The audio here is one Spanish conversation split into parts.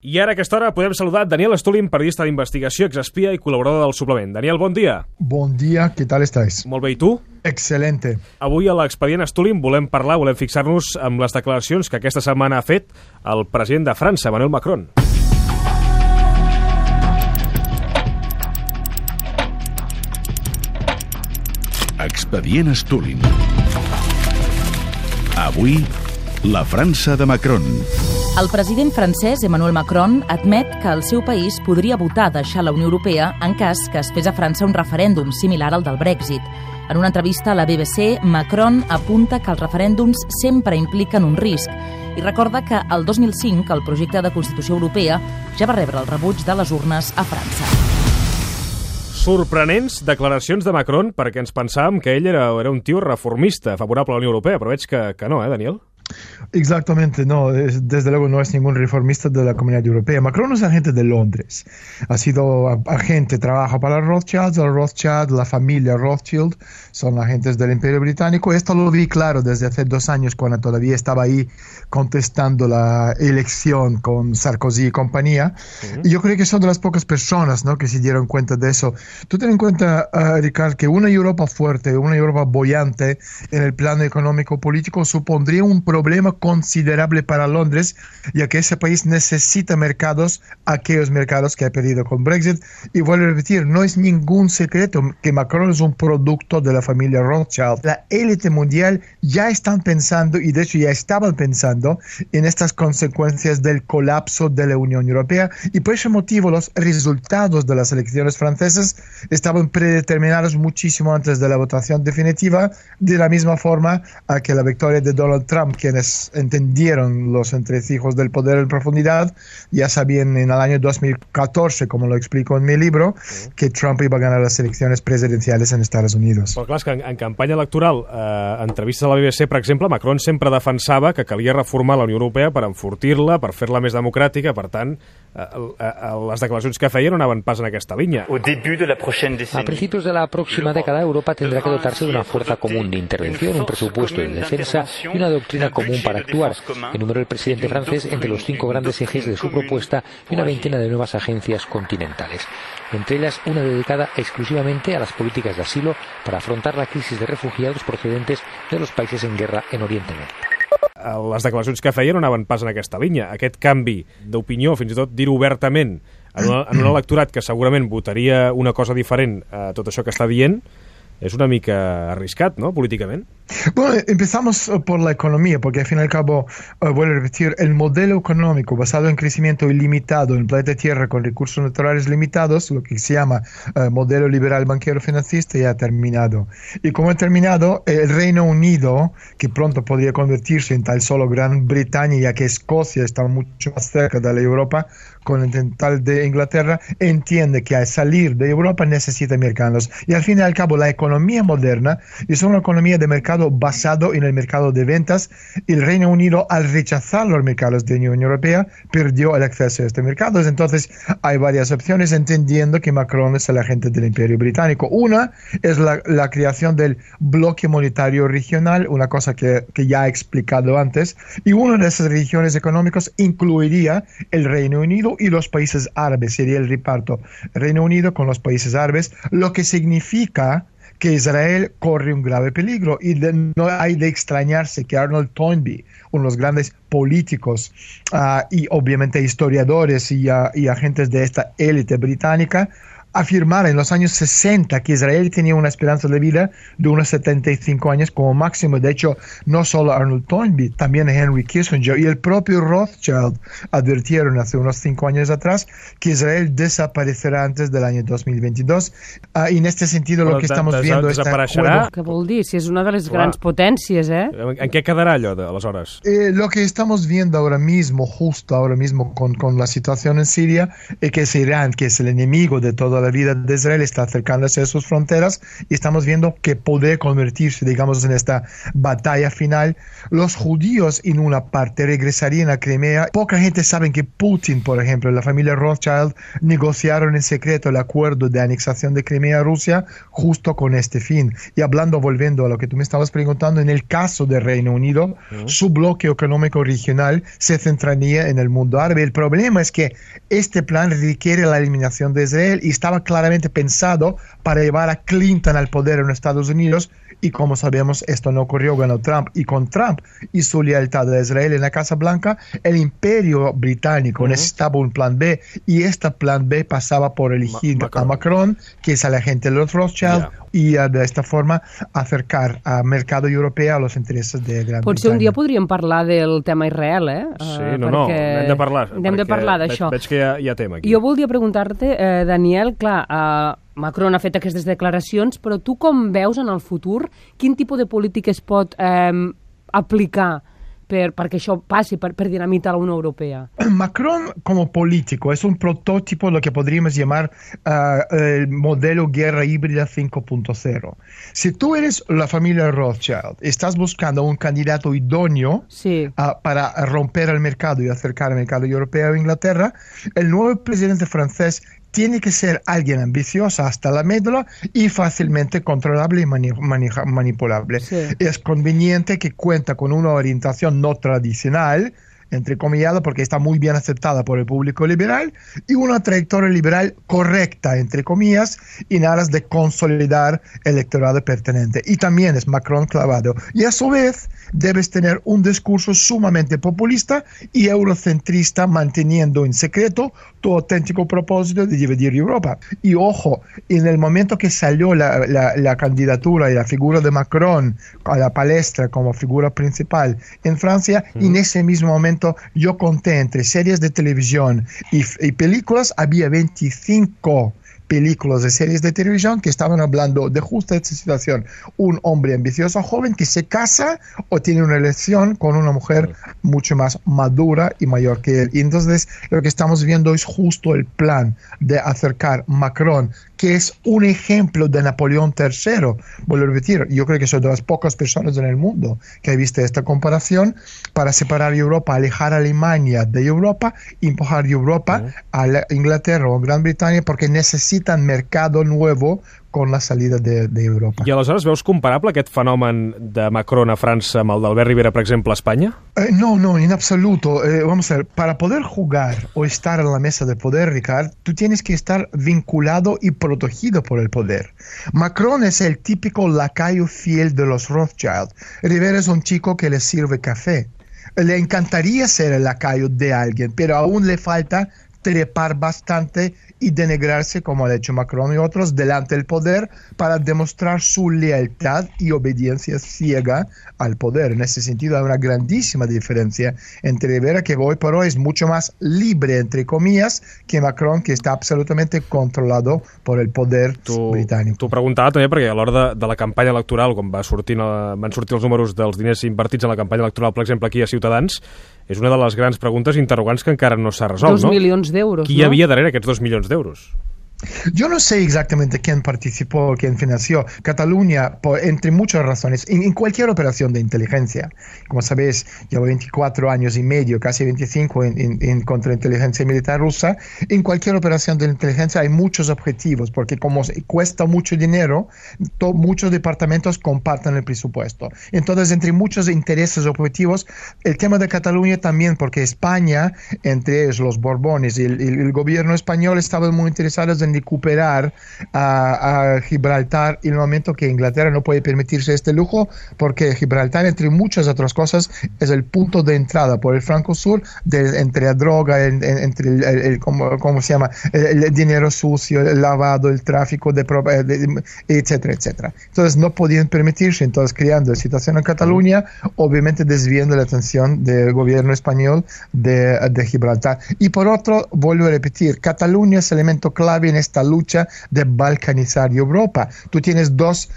I ara a aquesta hora podem saludar Daniel Stulin, periodista d'investigació, exespia i col·laborador del suplement. Daniel, bon dia. Bon dia, què tal estáis? Molt bé, i tu? Excelente. Avui a l'expedient Stulin volem parlar, volem fixar-nos amb les declaracions que aquesta setmana ha fet el president de França, Emmanuel Macron. Expedient Stulin. Avui, la França de Macron. El president francès Emmanuel Macron admet que el seu país podria votar deixar la Unió Europea en cas que es fes a França un referèndum similar al del Brexit. En una entrevista a la BBC, Macron apunta que els referèndums sempre impliquen un risc i recorda que el 2005 el projecte de Constitució Europea ja va rebre el rebuig de les urnes a França. Sorprenents declaracions de Macron perquè ens pensàvem que ell era, era un tio reformista, favorable a la Unió Europea, però veig que, que no, eh, Daniel? Exactamente, no, desde luego no es ningún reformista de la comunidad europea. Macron es agente de Londres, ha sido agente, trabaja para Rothschild, el Rothschild, la familia Rothschild, son agentes del Imperio Británico. Esto lo vi claro desde hace dos años cuando todavía estaba ahí contestando la elección con Sarkozy y compañía. Uh -huh. Y yo creo que son de las pocas personas ¿no? que se dieron cuenta de eso. Tú ten en cuenta, uh, Ricardo, que una Europa fuerte, una Europa bollante en el plano económico-político supondría un problema considerable para Londres, ya que ese país necesita mercados, aquellos mercados que ha perdido con Brexit. Y vuelvo a repetir, no es ningún secreto que Macron es un producto de la familia Rothschild. La élite mundial ya están pensando, y de hecho ya estaban pensando, en estas consecuencias del colapso de la Unión Europea. Y por ese motivo los resultados de las elecciones francesas estaban predeterminados muchísimo antes de la votación definitiva, de la misma forma a que la victoria de Donald Trump, entendieron los entresijos del poder en profundidad, ya sabían en el año 2014, como lo explico en mi libro, que Trump iba a ganar las elecciones presidenciales en Estados Unidos. Però clar, és que en, en campanya electoral, eh, entrevistes a la BBC, per exemple, Macron sempre defensava que calia reformar la Unió Europea per enfortir-la, per fer-la més democràtica, per tant, eh, eh, les declaracions que feien no anaven pas en aquesta línia. A principios de la próxima década, Europa tendrá que dotarse de una fuerza común de intervención, un presupuesto de defensa y una doctrina común para actuar, enumeró el presidente francés entre los cinco grandes ejes de su propuesta y una veintena de nuevas agencias continentales, entre ellas una dedicada exclusivamente a las políticas de asilo para afrontar la crisis de refugiados procedentes de los países en guerra en Oriente Medio. Les declaracions que feien no anaven pas en aquesta línia. Aquest canvi d'opinió, fins i tot dir obertament, en, una, en un electorat que segurament votaria una cosa diferent a tot això que està dient, es una mica arriscat, ¿no? Políticamente. Bueno, empezamos por la economía, porque al fin y al cabo, uh, vuelvo a repetir, el modelo económico basado en crecimiento ilimitado en planeta Tierra con recursos naturales limitados, lo que se llama uh, modelo liberal banquero financista, ya ha terminado. Y como ha terminado, el Reino Unido, que pronto podría convertirse en tal solo Gran Bretaña, ya que Escocia está mucho más cerca de la Europa, con el tal de Inglaterra, entiende que al salir de Europa necesita mercados. Y al fin y al cabo, la economía moderna es una economía de mercado basado en el mercado de ventas. El Reino Unido, al rechazar los mercados de la Unión Europea, perdió el acceso a estos mercados. Entonces, hay varias opciones, entendiendo que Macron es el agente del Imperio Británico. Una es la, la creación del bloque monetario regional, una cosa que, que ya he explicado antes. Y una de esas regiones económicas incluiría el Reino Unido y los países árabes, sería el reparto. Reino Unido con los países árabes, lo que significa que Israel corre un grave peligro y de, no hay de extrañarse que Arnold Toynbee, uno de los grandes políticos uh, y obviamente historiadores y, uh, y agentes de esta élite británica, afirmara en los años 60 que Israel tenía una esperanza de vida de unos 75 años como máximo. De hecho, no solo Arnold Toynbee, también Henry Kissinger y el propio Rothschild advirtieron hace unos cinco años atrás que Israel desaparecerá antes del año 2022. Uh, y en este sentido lo que estamos viendo es Què vol dir? Si és una de les grans potències, eh? En, en què quedarà allò, de, aleshores? Eh, lo que estamos viendo ahora mismo, justo ahora mismo con, con la situación en Siria, es que es Irán, que es el enemigo de todo toda la vida de Israel está acercándose a sus fronteras y estamos viendo que puede convertirse, digamos, en esta batalla final. Los judíos en una parte regresarían a Crimea. Poca gente sabe que Putin, por ejemplo, la familia Rothschild negociaron en secreto el acuerdo de anexación de Crimea a Rusia justo con este fin. Y hablando, volviendo a lo que tú me estabas preguntando, en el caso del Reino Unido, su bloque económico regional se centraría en el mundo árabe. El problema es que este plan requiere la eliminación de Israel y estaba claramente pensado para llevar a Clinton al poder en Estados Unidos y como sabemos esto no ocurrió, ganó Trump y con Trump y su lealtad a Israel en la Casa Blanca, el imperio británico necesitaba un plan B y este plan B pasaba por elegir a Macron, que es la gente de los Rothschild, y de esta forma acercar al mercado europeo a los intereses de Gran Potser un dia podríem parlar del tema Israel, eh? Sí, uh, no, no, hem de parlar. Hem de parlar d'això. Veig, veig que hi ha, hi ha tema aquí. Jo volia preguntar-te, eh, Daniel, clar, eh, Macron ha fet aquestes declaracions, però tu com veus en el futur quin tipus de polítiques pot eh, aplicar per, perquè això passi, per, per dinamitar la Unió Europea? Macron como político es un prototipo de lo que podríamos llamar uh, el modelo guerra híbrida 5.0. Si tú eres la familia Rothschild, estás buscando un candidato idóneo sí. uh, para romper el mercado y acercar el mercado europeo a Inglaterra, el nuevo presidente francés tiene que ser alguien ambicioso hasta la médula y fácilmente controlable y mani manipulable. Sí. Es conveniente que cuenta con una orientación no tradicional, entrecomillado porque está muy bien aceptada por el público liberal, y una trayectoria liberal correcta, entre comillas, en aras de consolidar el electorado pertenente. Y también es Macron clavado. Y a su vez debes tener un discurso sumamente populista y eurocentrista, manteniendo en secreto tu auténtico propósito de dividir Europa. Y ojo, en el momento que salió la, la, la candidatura y la figura de Macron a la palestra como figura principal en Francia, mm. en ese mismo momento yo conté entre series de televisión y, y películas, había 25 películas de series de televisión que estaban hablando de justo esta situación. Un hombre ambicioso, joven, que se casa o tiene una elección con una mujer mucho más madura y mayor que él. Y entonces lo que estamos viendo es justo el plan de acercar Macron, que es un ejemplo de Napoleón III. Vuelvo a repetir, yo creo que soy de las pocas personas en el mundo que he visto esta comparación para separar Europa, alejar a Alemania de Europa, empujar Europa a Inglaterra o Gran Bretaña porque necesitan mercado nuevo con la salida de, de Europa. I aleshores veus comparable aquest fenomen de Macron a França amb el d'Albert Rivera, per exemple, a Espanya? Eh, no, no, en absoluto. Eh, vamos a ver, para poder jugar o estar en la mesa de poder, Ricard, tú tienes que estar vinculado y protegido por el poder. Macron es el típico lacayo fiel de los Rothschild. Rivera es un chico que le sirve café. Le encantaría ser el lacayo de alguien, pero aún le falta trepar bastante y denegrarse, como ha hecho Macron y otros, delante del poder para demostrar su lealtad y obediencia ciega al poder. En ese sentido hay una grandísima diferencia entre Rivera, que hoy por hoy es mucho más libre, entre comillas, que Macron, que está absolutamente controlado por el poder tu, británico. T'ho preguntava també perquè a l'hora de, de la campanya electoral, quan va sortir, van sortir els números dels diners invertits en la campanya electoral, per exemple, aquí a Ciutadans, és una de les grans preguntes interrogants que encara no s'ha resolt, dos no? Milions d'euros, Qui no? hi havia darrere aquests dos milions d'euros? Yo no sé exactamente quién participó, quién financió. Cataluña, por, entre muchas razones, en, en, cualquier operación de inteligencia, como sabéis, llevo 24 años y medio, casi 25 en, en, en contrainteligencia militar rusa. En cualquier operación de inteligencia hay muchos objetivos, porque como cuesta mucho dinero, to, muchos departamentos comparten el presupuesto. Entonces, entre muchos intereses objetivos, el tema de Cataluña también, porque España, entre ellos los Borbones y el, el, el gobierno español, estaban muy interesados en recuperar a, a, Gibraltar en el momento que Inglaterra no puede permitirse este lujo porque Gibraltar entre muchas otras cosas es el punto de entrada por el Franco Sur de, entre la droga el, entre el, el ¿cómo, ¿cómo, se llama el, dinero sucio el lavado el tráfico de, de, etcétera etcétera. Entonces no podían permitirse entonces creando la situación en Cataluña obviamente desviando la atención del gobierno español de, de Gibraltar. Y por otro vuelvo a repetir Cataluña es elemento clave en esta lucha de balcanizar Europa. Tú tienes dos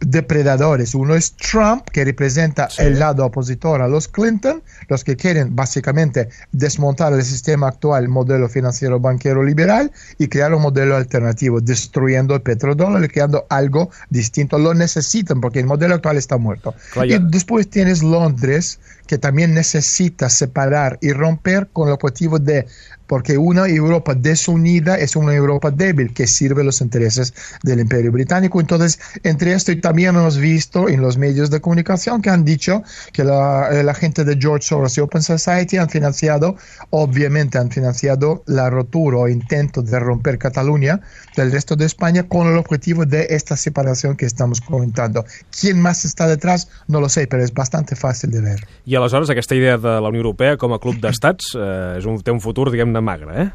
depredadores. Uno es Trump, que representa sí. el lado opositor a los Clinton, los que quieren básicamente desmontar el sistema actual, modelo financiero banquero liberal, y crear un modelo alternativo, destruyendo el petrodólar y creando algo distinto. Lo necesitan porque el modelo actual está muerto. Vaya. Y después tienes Londres, que también necesita separar y romper con el objetivo de porque una Europa desunida es una Europa débil que sirve los intereses del imperio británico. Entonces, entre esto y también hemos visto en los medios de comunicación que han dicho que la, la gente de George Soros y Open Society han financiado, obviamente han financiado la rotura o intento de romper Cataluña del resto de España con el objetivo de esta separación que estamos comentando. ¿Quién más está detrás? No lo sé, pero es bastante fácil de ver. I aleshores aquesta idea de la Unió Europea com a club d'estats eh, és un, un futur, diguem-ne, magre, eh?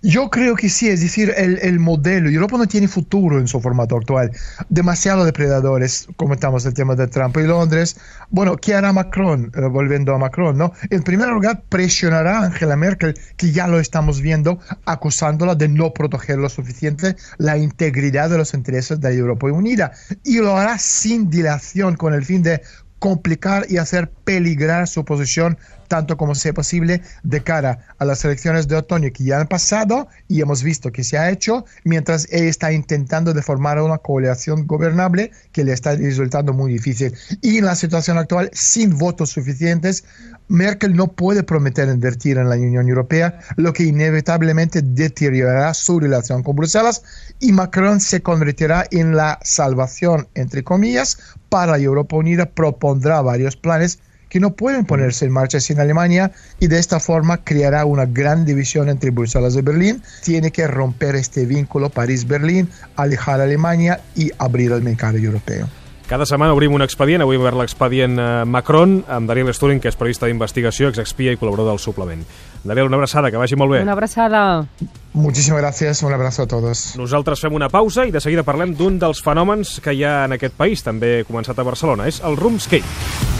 Yo creo que sí, es decir, el, el, modelo, Europa no tiene futuro en su formato actual. Demasiado depredadores, comentamos el tema de Trump y Londres. Bueno, ¿qué hará Macron? Eh, volviendo a Macron, ¿no? En primer lugar, presionará a Angela Merkel, que ya lo estamos viendo, acusándola de no proteger lo suficiente la integridad de los intereses de la Europa Unida. Y lo hará sin dilación, con el fin de complicar y hacer peligrar su posición tanto como sea posible de cara a las elecciones de otoño que ya han pasado y hemos visto que se ha hecho, mientras ella está intentando de formar una coalición gobernable que le está resultando muy difícil. Y en la situación actual, sin votos suficientes, Merkel no puede prometer invertir en la Unión Europea, lo que inevitablemente deteriorará su relación con Bruselas y Macron se convertirá en la salvación, entre comillas, para Europa Unida, propondrá varios planes que no pueden ponerse en marcha sin Alemania y de esta forma creará una gran división entre Bruselas y Berlín. Tiene que romper este vínculo París-Berlín, alejar a Alemanya i abrir el mercat europeu. Cada setmana obrim un expedient, avui hem obert l'expedient eh, Macron, amb Daniel Sturing, que és periodista d'investigació, exexpia i col·laborador del suplement. Daniel, una abraçada, que vagi molt bé. Una abraçada. Muchísimas gracias, un abrazo a todos. Nosaltres fem una pausa i de seguida parlem d'un dels fenòmens que hi ha en aquest país, també començat a Barcelona, és el room skate.